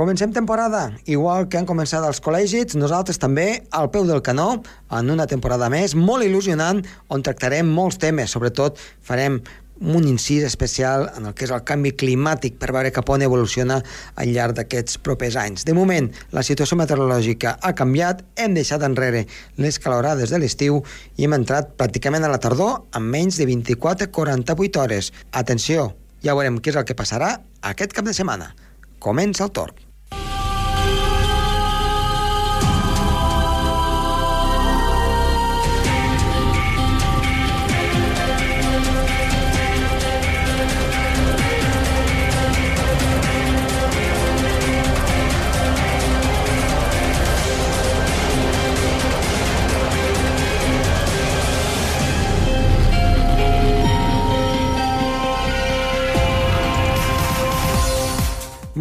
Comencem temporada, igual que han començat els col·legis, nosaltres també, al peu del canó, en una temporada més, molt il·lusionant, on tractarem molts temes, sobretot farem un incís especial en el que és el canvi climàtic per veure cap on evoluciona al llarg d'aquests propers anys. De moment, la situació meteorològica ha canviat, hem deixat enrere les calorades de l'estiu i hem entrat pràcticament a la tardor en menys de 24-48 hores. Atenció, ja veurem què és el que passarà aquest cap de setmana. Comença el torn.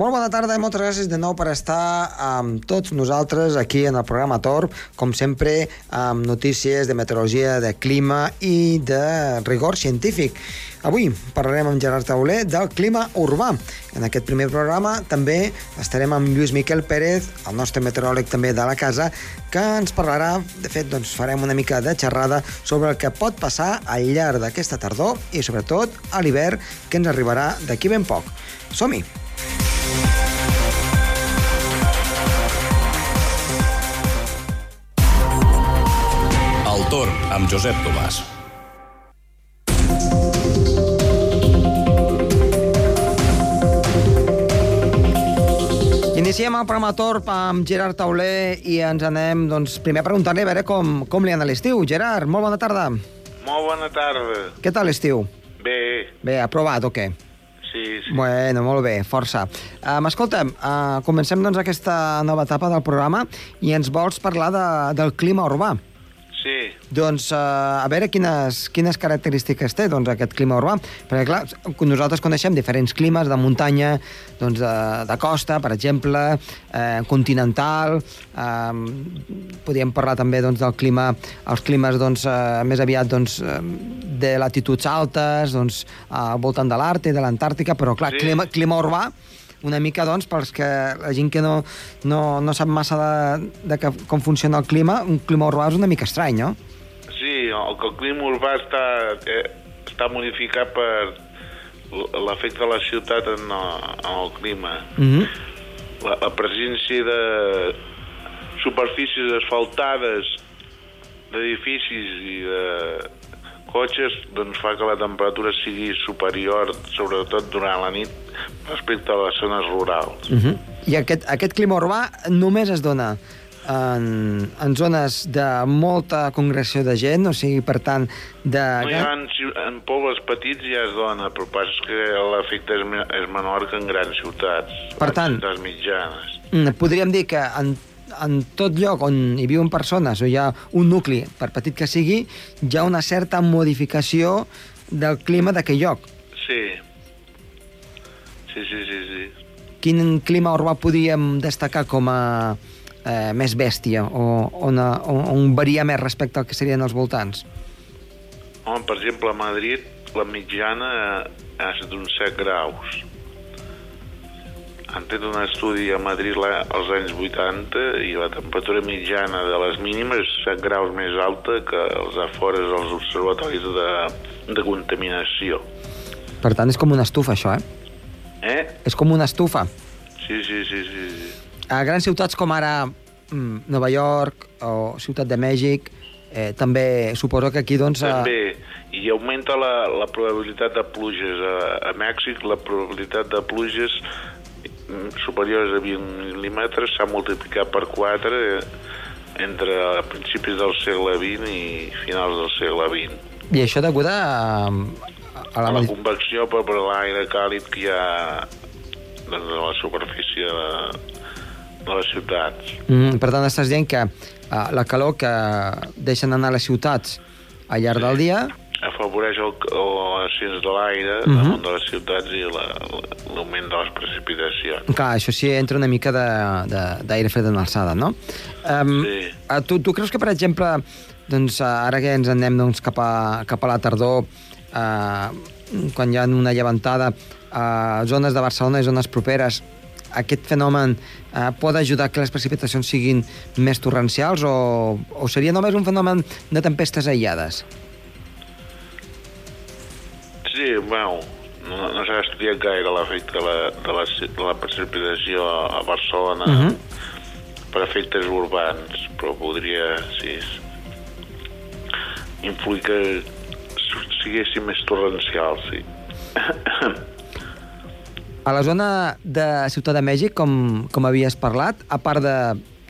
Molt bona tarda i moltes gràcies de nou per estar amb tots nosaltres aquí en el programa Torb, com sempre amb notícies de meteorologia, de clima i de rigor científic. Avui parlarem amb Gerard Tauler del clima urbà. En aquest primer programa també estarem amb Lluís Miquel Pérez, el nostre meteoròleg també de la casa, que ens parlarà, de fet, doncs farem una mica de xerrada sobre el que pot passar al llarg d'aquesta tardor i sobretot a l'hivern que ens arribarà d'aquí ben poc. Som-hi! El torn amb Josep Tomàs. Iniciem el programa Torp amb Gerard Tauler i ens anem, doncs, primer a preguntar-li a veure com, com li ha anat l'estiu. Gerard, molt bona tarda. Molt bona tarda. Què tal l'estiu? Bé, Bé, aprovat o què? Sí, sí. Bueno, molt bé, força. Um, escolta'm, uh, comencem doncs aquesta nova etapa del programa i ens vols parlar de, del clima urbà. Sí, Doncs uh, a veure quines, quines característiques té doncs, aquest clima urbà. Perquè, clar, nosaltres coneixem diferents climes de muntanya, doncs, de, de costa, per exemple, eh, continental, eh, podríem parlar també doncs, del clima, els climes doncs, eh, més aviat doncs, eh, de latituds altes, doncs, al voltant de l'Àrtic, de l'Antàrtica, però clar, Sí. clima, clima urbà una mica, doncs, pels que la gent que no, no, no sap massa de, de que, com funciona el clima, un clima urbà és una mica estrany, no? sí, el, el clima urbà està, eh, està modificat per l'efecte de la ciutat en, el- en el clima. Mm -hmm. La, la presència de superfícies asfaltades, d'edificis i de cotxes, doncs fa que la temperatura sigui superior, sobretot durant la nit, respecte a les zones rurals. Mm -hmm. I aquest, aquest clima urbà només es dona en, en zones de molta congregació de gent, o sigui, per tant, de... No ha en, en pobles petits ja es dona, però pas que l'efecte és, és menor que en grans ciutats. Per tant- ciutats mitjanes. Mm, Podríem dir que en, en tot lloc on hi viuen persones o hi ha un nucli, per petit que sigui, hi ha una certa modificació del clima d'aquell lloc. Sí. Sí, sí, sí, sí. Quin clima urbà podríem destacar com a eh, més bèstia o on, on, on varia més respecte al que serien els voltants? Home, per exemple, a Madrid la mitjana ha estat uns 7 graus. Han fet un estudi a Madrid la, als anys 80 i la temperatura mitjana de les mínimes és 7 graus més alta que els afores dels observatoris de, de contaminació. Per tant, és com una estufa, això, eh? Eh? És com una estufa. Sí, sí, sí, sí. sí. A grans ciutats com ara mm, Nova York o Ciutat de Mèxic, eh, també suposo que aquí, doncs... eh, També, i augmenta la, la probabilitat de pluges. A, a Mèxic la probabilitat de pluges superiors a 20 mil·límetres s'ha multiplicat per 4 eh, entre principis del segle XX i finals del segle XX. I això degut a, a, la... A la convecció per, per l'aire càlid que hi ha doncs, a la superfície de, de les ciutats. Mm, per tant, estàs dient que uh, la calor que deixen anar a les ciutats al llarg del dia afavoreix el- l'ascens de l'aire Mhm. damunt de les ciutats i la- l'augment de les precipitacions. Clar, això sí entra una mica de- de- d'aire fred en alçada, no? Um, Sí. uh, tu, tu creus que, per exemple, doncs, uh, ara que ens anem doncs, cap, a, cap a la tardor, uh, quan hi ha una llevantada, a zones de Barcelona i zones properes, aquest fenomen eh, pot ajudar que les precipitacions siguin més torrencials o, o seria només un fenomen de tempestes aïllades? Bueno, no, no s'ha estudiat gaire l'efecte de, la, de, la, de la precipitació a Barcelona uh Mhm. -huh. per efectes urbans, però podria, sí, influir que siguessin més torrencials, sí. A la zona de Ciutat de Mèxic, com, com havies parlat, a part de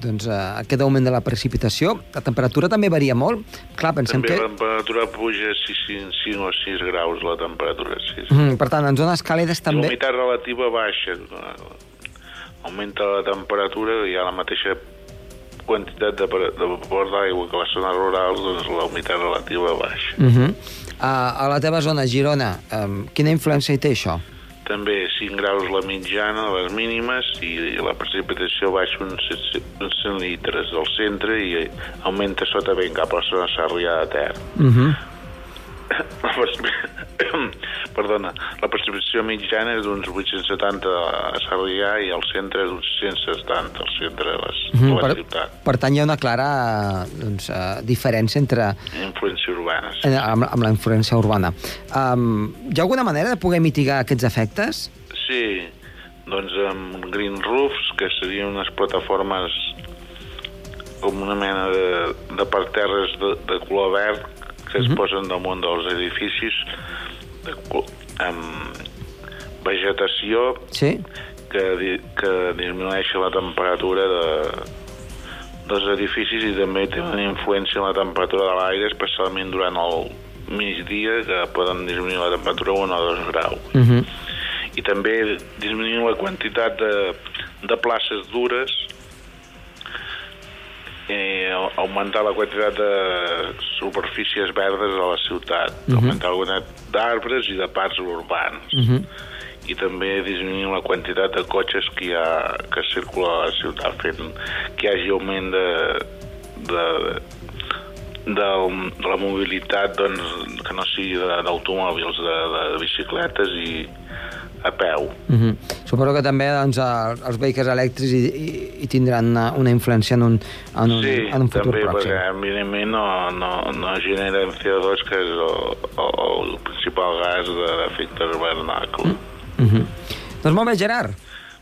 doncs, eh, aquest augment de la precipitació, la temperatura també varia molt. Clar, pensem També que... la temperatura puja 5, 5 o 6 graus, la temperatura, sí. sí. Mm, per tant, en zones càlides també... La humitat relativa baixa. Augmenta la temperatura i ha la mateixa quantitat de, de vapor d'aigua que a les zones rurals, doncs la humitat relativa baixa. Uh -huh. a, a la teva zona, Girona, um, quina influència hi té això? També 5 graus la mitjana, les mínimes, i la precipitació baixa uns, uns 100 litres del centre i augmenta sota ben cap a la zona Sarrià de Ter. Uh -huh. Perdona, la precipitació mitjana és d'uns 870 a Sarrià i al centre d'uns 170 al centre de, les, Uh de -huh. la per, ciutat. per tant, hi ha una clara doncs, uh, diferència entre Influència urbana. sí. amb, amb la influència urbana. Um, hi ha alguna manera de poder mitigar aquests efectes? Sí, doncs amb green roofs, que serien unes plataformes com una mena de, de parterres de, de color verd que es posen damunt dels edificis amb vegetació Sí? que, que disminueix la temperatura de, dels edificis i també té una influència en la temperatura de l'aire, especialment durant el migdia, que poden disminuir la temperatura 1 o 2 graus. Uh -huh. I també disminuir la quantitat de, de places dures i augmentar la quantitat de superfícies verdes a la ciutat, uh -huh. augmentar la quantitat d'arbres i de parcs urbans. Uh -huh. i també disminuir la quantitat de cotxes que hi ha que circula a la ciutat fent que hi hagi augment de, de, de, de la mobilitat doncs, que no sigui d'automòbils, de, de, bicicletes i a peu. Uh -huh. Suposo que també doncs, el- els vehicles elèctrics hi, hi, hi tindran una, una influència en un, en un, sí, en un futur també, pròxim. perquè evidentment no, no, no generen CO2, que és el, el, el principal gas de l'efecte hivernacle. Uh -huh. Doncs molt bé, Gerard.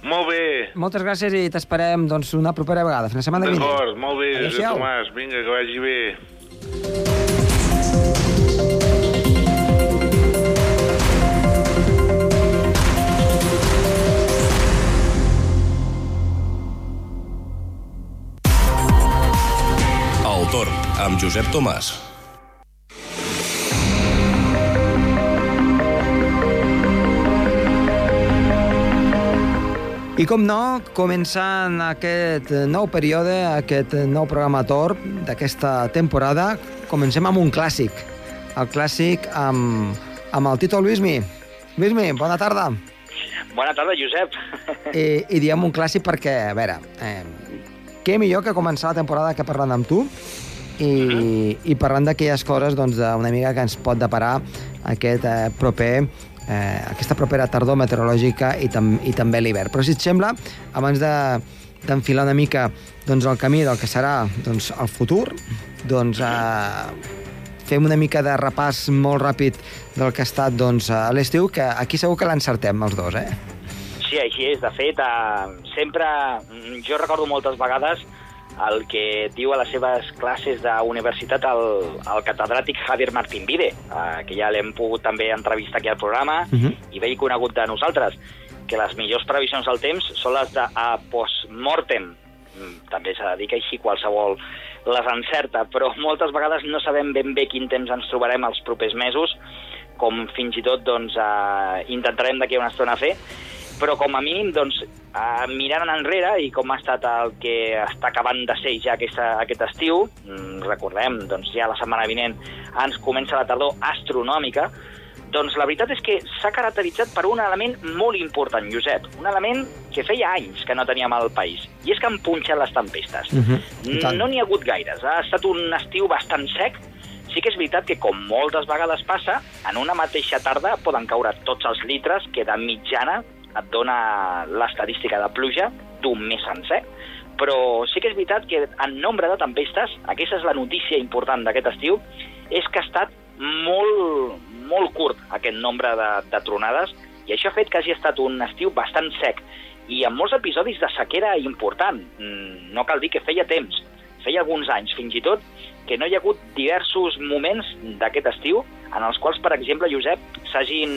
Molt bé, Moltes gràcies i t'esperem doncs, una propera vegada. Fins la setmana vinent. d'acord, molt bé, Josep. Tomàs, vinga, que vagi bé. Josep Tomàs. I com no, començant aquest nou període, aquest nou programa Tor d'aquesta temporada, comencem amb un clàssic. El clàssic amb, amb el Tito Luismi. Luismi, bona tarda. Bona tarda, Josep. I, I diem un clàssic perquè, a veure, eh, què millor que començar la temporada que parlant amb tu i, i parlant d'aquelles coses doncs, d'una mica que ens pot deparar aquest eh, proper eh, aquesta propera tardor meteorològica i, tam i també l'hivern. Però si et sembla, abans de d'enfilar una mica doncs, el camí del que serà doncs, el futur, doncs eh, fem una mica de repàs molt ràpid del que ha estat doncs, a l'estiu, que aquí segur que l'encertem els dos, eh? Sí, així és. De fet, eh, sempre... Jo recordo moltes vegades el que diu a les seves classes d'universitat el, el catedràtic Javier Martín Vide, eh, que ja l'hem pogut també entrevistar aquí al programa uh Mhm. -huh. i vell conegut de nosaltres, que les millors previsions del temps són les de a postmortem. Mm, També s'ha de dir que així qualsevol les encerta, però moltes vegades no sabem ben bé quin temps ens trobarem els propers mesos, com fins i tot doncs, eh, intentarem d'aquí a una estona fer, però com a mínim doncs, eh, mirant enrere i com ha estat el que està acabant de ser ja aquesta, aquest estiu, mm, recordem, doncs ja la setmana vinent ens comença la tardor astronòmica, doncs la veritat és que s'ha caracteritzat per un element molt important, Josep, un element que feia anys que no teníem al país, i és que han punxat les tempestes. Mhm, i tant. No n'hi ha hagut gaires, ha estat un estiu bastant sec, sí que és veritat que, com moltes vegades passa, en una mateixa tarda poden caure tots els litres que de mitjana et dona l'estadística de pluja d'un mes sencer, però sí que és veritat que en nombre de tempestes, aquesta és la notícia important d'aquest estiu, és que ha estat molt, molt curt aquest nombre de, de tronades i això ha fet que hagi estat un estiu bastant sec i amb molts episodis de sequera important. Mm, No cal dir que feia temps, feia alguns anys fins i tot, que no hi ha hagut diversos moments d'aquest estiu en els quals, per exemple, Josep, s'hagin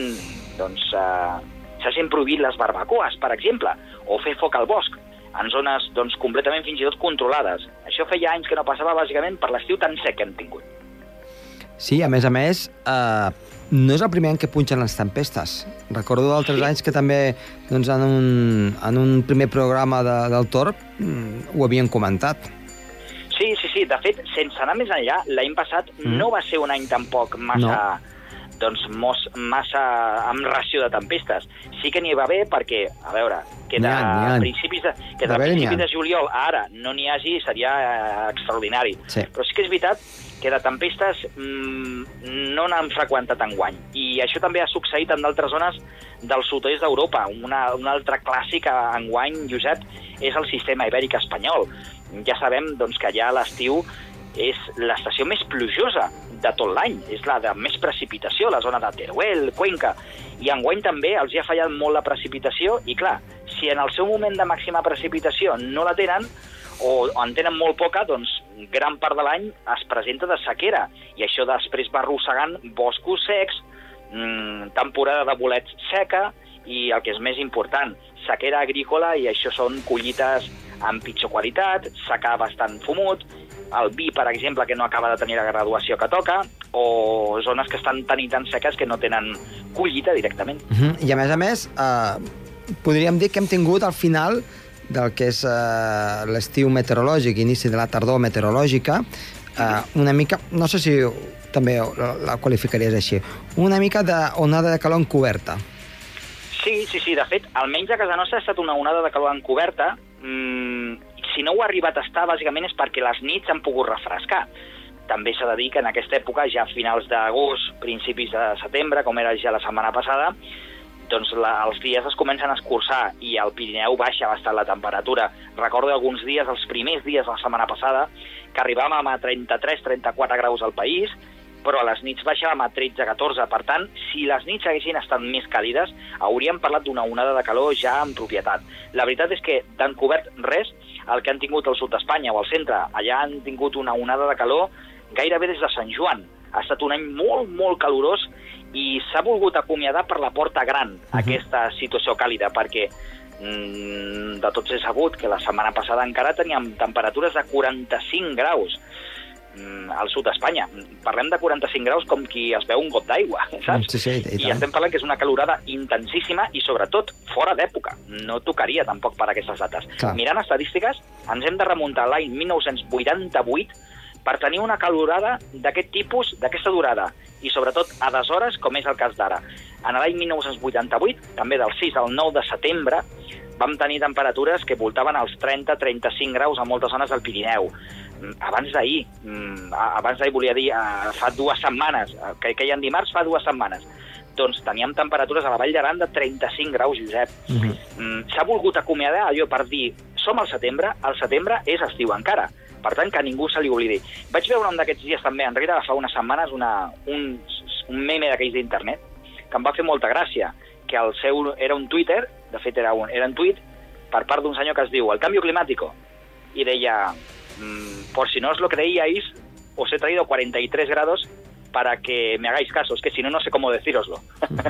doncs, eh, s'hagin prohibit les barbacoes, per exemple, o fer foc al bosc, en zones doncs, completament fins i tot controlades. Això feia anys que no passava, bàsicament, per l'estiu tan sec que hem tingut. Sí, a més a més, eh, no és el primer any que punxen les tempestes. Recordo d'altres Sí. anys que també doncs, en, un, en un primer programa de, del Torb mm, ho havien comentat. Sí, sí, sí. De fet, sense anar més enllà, l'any passat Mm. no va ser un any tampoc massa... doncs mos, massa amb ració de tempestes. Sí que n'hi va haver perquè, a veure, que de ha, ha. principis de, que de, principis de juliol a ara no n'hi hagi seria eh, extraordinari. Sí. Però sí que és veritat que de tempestes mm, no n'han freqüentat enguany. I això també ha succeït en d'altres zones del sud-est d'Europa. Una, un altre clàssic a enguany, Josep, és el sistema ibèric espanyol. Ja sabem doncs, que allà a l'estiu és l'estació més plujosa de tot l'any, és la de més precipitació, la zona de Teruel, Cuenca, i enguany també els hi ha fallat molt la precipitació, i clar, si en el seu moment de màxima precipitació no la tenen, o en tenen molt poca, doncs gran part de l'any es presenta de sequera, i això després va arrossegant boscos secs, mm, temporada de bolets seca, i el que és més important, sequera agrícola, i això són collites amb pitjor qualitat, secà bastant fumut, el vi, per exemple, que no acaba de tenir la graduació que toca, o zones que estan tan i tan seques que no tenen collita directament. Uh -huh. I a més a més, eh, podríem dir que hem tingut al final del que és eh, l'estiu meteorològic, inici de la tardor meteorològica, eh, una mica, no sé si també la, la qualificaries així, una mica d'onada de calor encoberta. Sí, sí, sí. De fet, almenys a casa nostra ha estat una onada de calor encoberta. Mm, si no ho ha arribat a estar, bàsicament és perquè les nits han pogut refrescar. També s'ha de dir que en aquesta època, ja a finals d'agost, principis de setembre, com era ja la setmana passada, doncs la, els dies es comencen a escurçar i al Pirineu baixa bastant la temperatura. Recordo alguns dies, els primers dies de la setmana passada, que arribàvem a 33-34 graus al país, però a les nits baixàvem a 13-14. Per tant, si les nits haguessin estat més càlides, hauríem parlat d'una onada de calor ja en propietat. La veritat és que d'encobert res, el que han tingut al sud d'Espanya o al centre, allà han tingut una onada de calor gairebé des de Sant Joan. Ha estat un any molt, molt calorós i s'ha volgut acomiadar per la porta gran uh -huh. aquesta situació càlida, perquè mm, de tots he sabut que la setmana passada encara teníem temperatures de 45 graus al sud d'Espanya. Parlem de 45 graus com qui es veu un got d'aigua, saps? Sí, sí, i I estem parlant que és una calorada intensíssima i, sobretot, fora d'època. No tocaria tampoc per aquestes dates. Clar. Mirant estadístiques, ens hem de remuntar l'any 1988 per tenir una calorada d'aquest tipus, d'aquesta durada, i sobretot a deshores, com és el cas d'ara. En l'any 1988, també del 6 al 9 de setembre, vam tenir temperatures que voltaven als 30-35 graus a moltes zones del Pirineu. Abans d'ahir, mm, abans d'ahir volia dir, eh, fa dues setmanes, eh, que, que hi ha dimarts fa dues setmanes, doncs teníem temperatures a la Vall d'Aran de 35 graus, Josep. Uh -huh. Mm, S'ha volgut acomiadar allò per dir som al setembre, el setembre és estiu encara. Per tant, que ningú se li oblidi. Vaig veure un d'aquests dies també, enrere fa unes setmanes, una, un, un meme d'aquells d'internet que em va fer molta gràcia, que el seu era un Twitter, de fet era un, era un tuit, per part d'un senyor que es diu El cambio climático, i deia, por si no os lo creíais, os he traído 43 grados para que me hagáis caso, es que si no, no sé cómo decíroslo.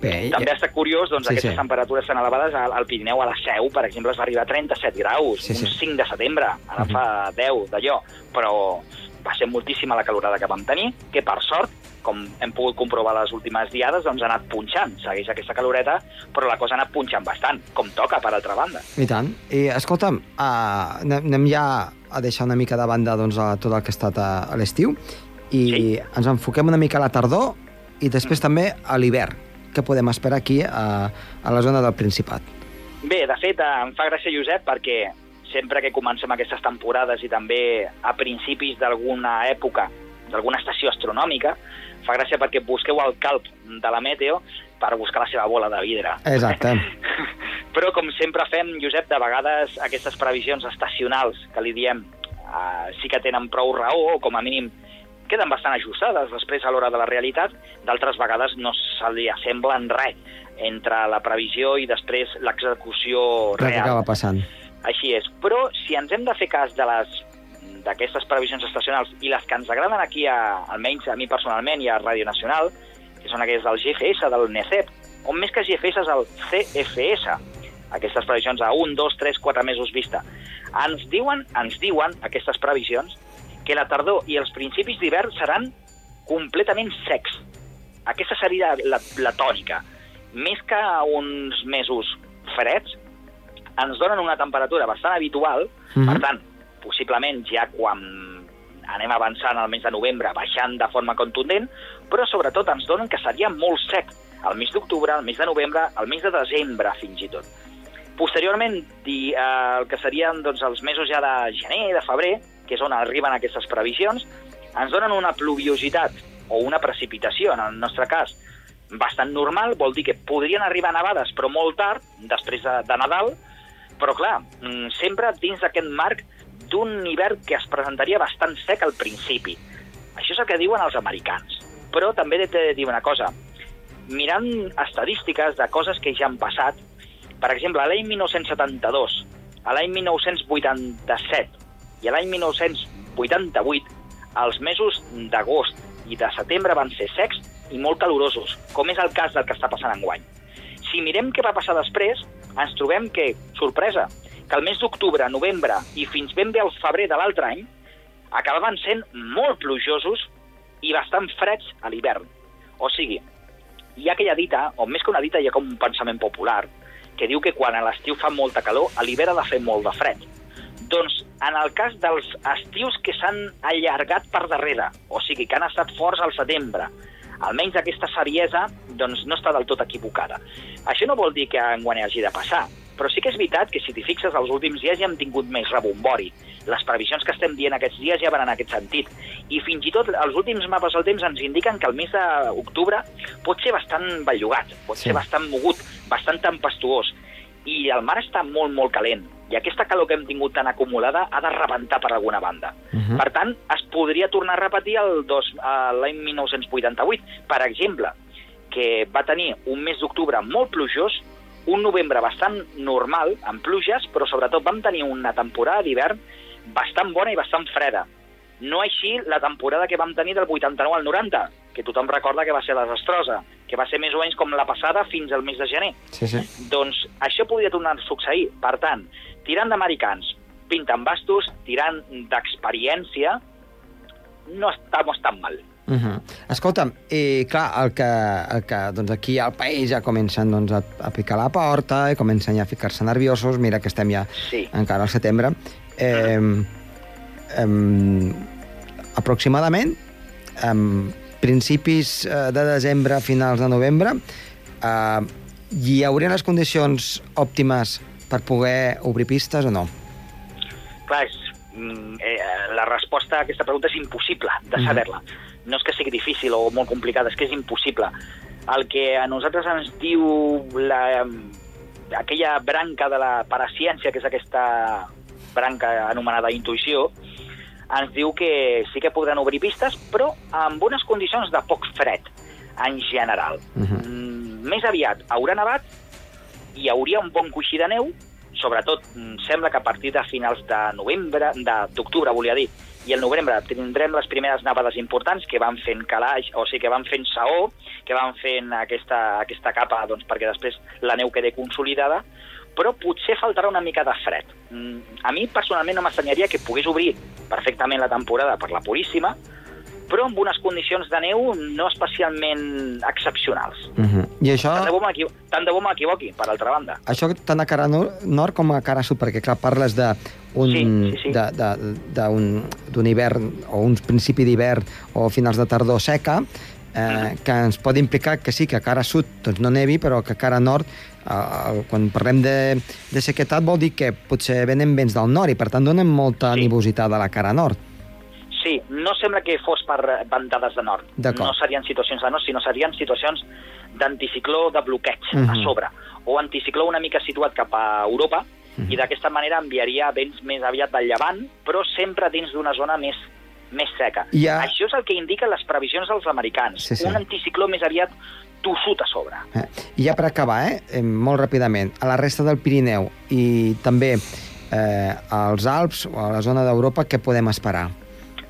Bé, També estat curiós, doncs, Sí, aquestes sí. temperatures tan elevades al, al Pirineu, a la Seu, per exemple, es va arribar a 37 graus, Sí, sí, sí. un 5 de setembre, ara Mhm. fa 10 d'allò, però va ser moltíssima la calorada que vam tenir, que per sort, com hem pogut comprovar les últimes diades, doncs ha anat punxant, segueix aquesta caloreta, però la cosa ha anat punxant bastant, com toca, per altra banda. I tant. I escolta'm, uh, anem ja a deixar una mica de banda doncs, a tot el que ha estat a, a l'estiu i Sí. ens enfoquem una mica a la tardor i després també a l'hivern. Què podem esperar aquí a, a la zona del Principat? Bé, de fet, eh, em fa gràcia, Josep, perquè sempre que comencem aquestes temporades i també a principis d'alguna època, d'alguna estació astronòmica, fa gràcia perquè busqueu al calp de la meteo per buscar la seva bola de vidre. Exacte. Però, com sempre fem, Josep, de vegades aquestes previsions estacionals que li diem eh, sí que tenen prou raó, o com a mínim queden bastant ajustades després a l'hora de la realitat, d'altres vegades no se li assemblen res entre la previsió i després l'execució Res que real. acaba passant. Així és. Però si ens hem de fer cas de les d'aquestes previsions estacionals i les que ens agraden aquí, a, almenys a mi personalment i a Ràdio Nacional, que són aquelles del GFS, del NECEP, o més que GFS és el CFS, aquestes previsions a 1, 2, 3, 4 mesos vista. Ens diuen, ens diuen aquestes previsions que la tardor i els principis d'hivern seran completament secs. Aquesta seria la, la tònica. Més que uns mesos freds, ens donen una temperatura bastant habitual, Mhm. per tant, possiblement ja quan anem avançant al mes de novembre, baixant de forma contundent, però sobretot ens donen que seria molt sec al mes d'octubre, al mes de novembre, al mes de desembre fins i tot. Posteriorment, di, eh, el que serien doncs, els mesos ja de gener, de febrer, que és on arriben aquestes previsions, ens donen una pluviositat o una precipitació, en el nostre cas, bastant normal, vol dir que podrien arribar nevades, però molt tard, després de, de Nadal, però clar, mm, sempre dins d'aquest marc d'un hivern que es presentaria bastant sec al principi. Això és el que diuen els americans. Però també he de dir una cosa. Mirant estadístiques de coses que ja han passat, per exemple, l'any 1972, a l'any 1987 i l'any 1988, els mesos d'agost i de setembre van ser secs i molt calorosos, com és el cas del que està passant enguany. Si mirem què va passar després, ens trobem que, sorpresa, que el mes d'octubre, novembre i fins ben bé al febrer de l'altre any acabaven sent molt plujosos i bastant freds a l'hivern. O sigui, hi ha aquella dita, o més que una dita, hi ha com un pensament popular, que diu que quan a l'estiu fa molta calor, a l'hivern ha de fer molt de fred. Doncs en el cas dels estius que s'han allargat per darrere, o sigui, que han estat forts al setembre, almenys aquesta saviesa doncs, no està del tot equivocada. Això no vol dir que enguany hagi de passar, però sí que és veritat que si t'hi fixes, els últims dies ja hem tingut més rebombori. Les previsions que estem dient aquests dies ja van en aquest sentit. I fins i tot els últims mapes del temps ens indiquen que el mes d'octubre pot ser bastant bellugat, pot Sí. ser bastant mogut, bastant tempestuós. I el mar està molt, molt calent. I aquesta calor que hem tingut tan acumulada ha de rebentar per alguna banda. Mhm. Per tant, es podria tornar a repetir a l'any 1988, per exemple, que va tenir un mes d'octubre molt plujós, un novembre bastant normal, amb pluges, però sobretot vam tenir una temporada d'hivern bastant bona i bastant freda. No així la temporada que vam tenir del 89 al 90, que tothom recorda que va ser desastrosa, que va ser més o menys com la passada fins al mes de gener. Sí, sí. Doncs això podria tornar a succeir. Per tant, tirant d'americans, pintant bastos, tirant d'experiència, no estamos tan mal. Uh -huh. Escolta'm, i clar, el que, el que doncs aquí al país ja comencen doncs, a, a picar la porta i comencen ja a ficar-se nerviosos, mira que estem ja Sí. encara al setembre, eh, eh, aproximadament eh, principis de desembre, finals de novembre, eh, hi haurien les condicions òptimes per poder obrir pistes o no? Clar, és, mm, eh, la resposta a aquesta pregunta és impossible de Mhm. saber-la. No és que sigui difícil o molt complicada, és que és impossible. El que a nosaltres ens diu la, aquella branca de la paraciència, que és aquesta branca anomenada intuïció, ens diu que sí que podran obrir pistes, però amb unes condicions de poc fred, en general. Mhm. Mm, més aviat haurà nevat i hi hauria un bon coixí de neu, sobretot mm, sembla que a partir de finals de novembre, d'octubre, volia dir, i el novembre tindrem les primeres nevades importants que van fent calaix, o sigui, que van fent saó, que van fent aquesta, aquesta capa doncs, perquè després la neu quedi consolidada, però potser faltarà una mica de fred. Mm, A mi, personalment, no m'estranyaria que pogués obrir perfectament la temporada per la Puríssima, però amb unes condicions de neu no especialment excepcionals. Uh -huh. I això... Tant de bo m'equivoqui, per altra banda. Això tant a cara nor- nord com a cara sud, perquè clar, parles de un, Sí, sí, sí. de- de- d'un hivern o un principi d'hivern o finals de tardor seca, eh, que ens pot implicar que sí, que a cara sud doncs no nevi, però que a cara nord, eh, quan parlem de, de sequetat, vol dir que potser venen vents del nord i per tant donen molta Sí. nivositat a la cara nord. No sembla que fos per eh, ventades de nord. No serien situacions de nord, sinó serien situacions d'anticicló de bloqueig Mhm. a sobre, o anticicló una mica situat cap a Europa, Mhm. i d'aquesta manera enviaria vents més aviat del llevant, però sempre dins d'una zona més més seca. Ha- Això és el que indiquen les previsions dels americans. Sí, sí. Un anticicló més aviat tossut a sobre. Eh, I ja per acabar, eh, eh, molt ràpidament, a la resta del Pirineu i també eh, als Alps o a la zona d'Europa, què podem esperar?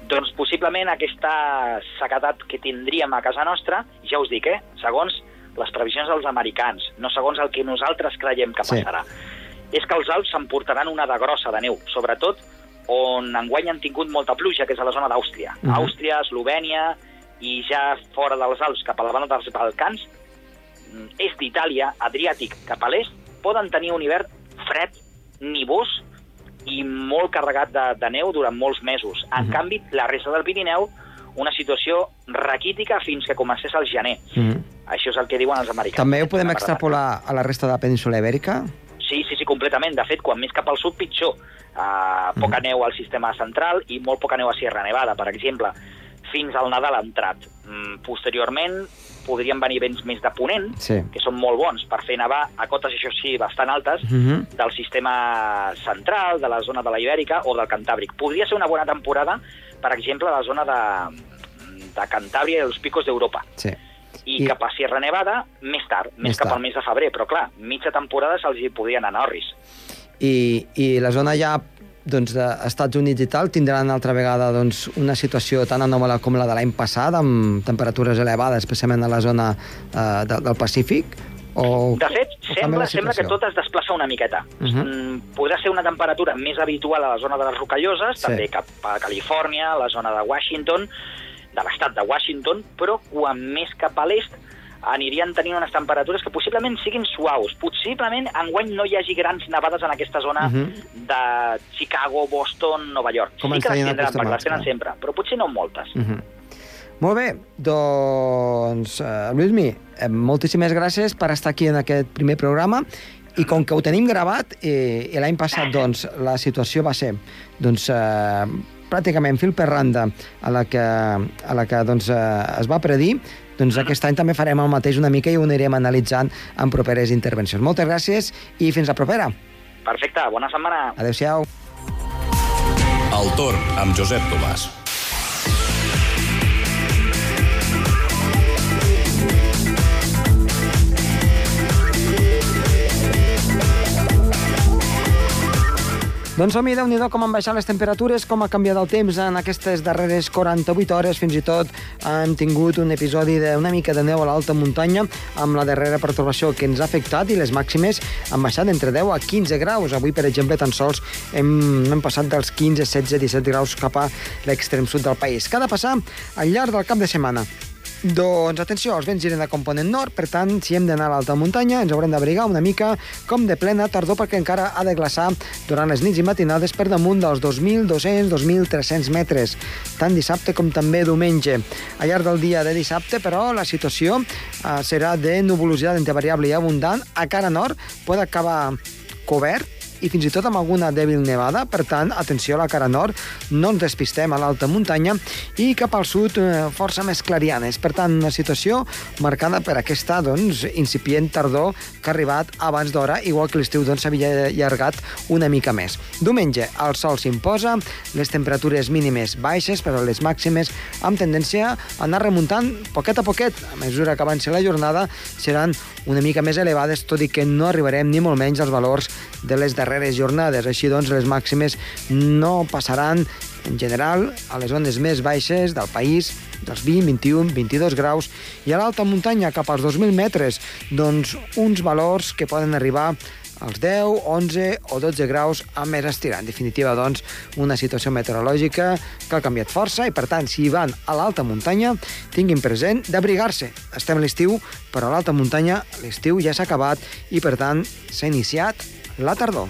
Doncs possiblement aquesta sequedat que tindríem a casa nostra, ja us dic, eh, segons les previsions dels americans, no segons el que nosaltres creiem que Sí. passarà, és que els Alps s'emportaran una de grossa de neu, sobretot on enguany han tingut molta pluja, que és a la zona d'Àustria. Mhm. Àustria, Eslovènia i ja fora dels Alps, cap a la zona dels Balcans, mm, est d'Itàlia, Adriàtic, cap a l'est, poden tenir un hivern fred, nivós i molt carregat de, de neu durant molts mesos. En Mhm. canvi, la resta del Pirineu, una situació raquítica fins que comencés el gener. Mm. Això és el que diuen els americans. També ho podem extrapolar a la resta de la península ibèrica? Sí, sí, sí, completament. De fet, quan més cap al sud, pitjor. Uh, poca neu al sistema central i molt poca neu a Sierra Nevada, per exemple. Fins al Nadal ha entrat. Mm, posteriorment, podrien venir vents més de ponent, Sí. que són molt bons per fer nevar a cotes, això sí, bastant altes, Mhm. del sistema central, de la zona de la Ibèrica o del Cantàbric. Podria ser una bona temporada, per exemple, a la zona de, de Cantàbria i els picos d'Europa. Sí. I, I- cap a Sierra Nevada, més tard, més, Més cap tard. al mes de febrer. Però, clar, mitja temporada se'ls hi podrien anar a Orris. I, i la zona ja doncs, d'Estats Units i tal tindran altra vegada doncs, una situació tan anòmala com la de l'any passat, amb temperatures elevades, especialment a la zona eh, de, del Pacífic? O, De fet, o sembla, la sembla que tot es desplaça una miqueta. Mhm. Mm, podrà ser una temperatura més habitual a la zona de les Rocalloses, Sí. també cap a Califòrnia, a la zona de Washington, de l'estat de Washington, però quan més cap a l'est anirien tenint unes temperatures que possiblement siguin suaus. Possiblement enguany no hi hagi grans nevades en aquesta zona Mhm. de Chicago, Boston, Nova York. Com sí que les tindran, perquè les tenen sempre, però potser no moltes. Mhm. Molt bé, doncs, uh, Lluïsmi, eh, moltíssimes gràcies per estar aquí en aquest primer programa i com que ho tenim gravat i l'any passat doncs, la situació va ser doncs, uh, pràcticament fil per randa a la que, a la que doncs, uh, es va predir, doncs aquest any també farem el mateix una mica i ho anirem analitzant en properes intervencions. Moltes gràcies i fins la propera. Perfecte, bona setmana. Adéu-siau. El torn amb Josep Tomàs. Doncs som-hi, déu nhi com han baixat les temperatures, com ha canviat el temps en aquestes darreres 48 hores, fins i tot hem tingut un episodi d'una mica de neu a l'alta muntanya, amb la darrera pertorbació que ens ha afectat i les màximes han baixat entre 10 a 15 graus. Avui, per exemple, tan sols hem, hem passat dels 15, 16, 17 graus cap a l'extrem sud del país. Què ha de passar al llarg del cap de setmana? Doncs atenció, els vents giren de component nord, per tant, si hem d'anar a l'alta muntanya, ens haurem d'abrigar una mica com de plena tardor perquè encara ha de glaçar durant les nits i matinades per damunt dels 2.200-2.300 metres, tant dissabte com també diumenge. Al llarg del dia de dissabte, però, la situació eh, serà de nuvolositat entre variable i abundant. A cara nord pot acabar cobert i fins i tot amb alguna dèbil nevada, per tant, atenció a la cara nord, no ens despistem a l'alta muntanya i cap al sud eh, força més clarianes. Per tant, una situació marcada per aquesta doncs, incipient tardor que ha arribat abans d'hora, igual que l'estiu doncs, s'havia allargat una mica més. Diumenge, el sol s'imposa, les temperatures mínimes baixes, però les màximes amb tendència a anar remuntant poquet a poquet. A mesura que avanci la jornada seran una mica més elevades, tot i que no arribarem ni molt menys als valors de les darreres jornades. Així doncs, les màximes no passaran en general a les zones més baixes del país dels 20, 21, 22 graus i a l'alta muntanya cap als 2.000 metres doncs uns valors que poden arribar als 10, 11 o 12 graus a més estirar. En definitiva, doncs, una situació meteorològica que ha canviat força i, per tant, si van a l'alta muntanya, tinguin present d'abrigar-se. Estem a l'estiu, però a l'alta muntanya l'estiu ja s'ha acabat i, per tant, s'ha iniciat la tardor.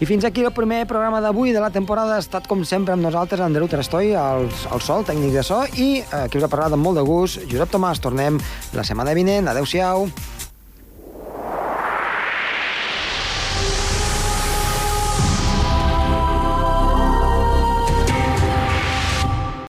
I fins aquí el primer programa d'avui de la temporada. Ha estat, com sempre, amb nosaltres Andreu Trastoi, el, el sol, tècnic de so, i eh, qui us ha parlat amb molt de gust, Josep Tomàs. Tornem la setmana vinent. Adéu-siau.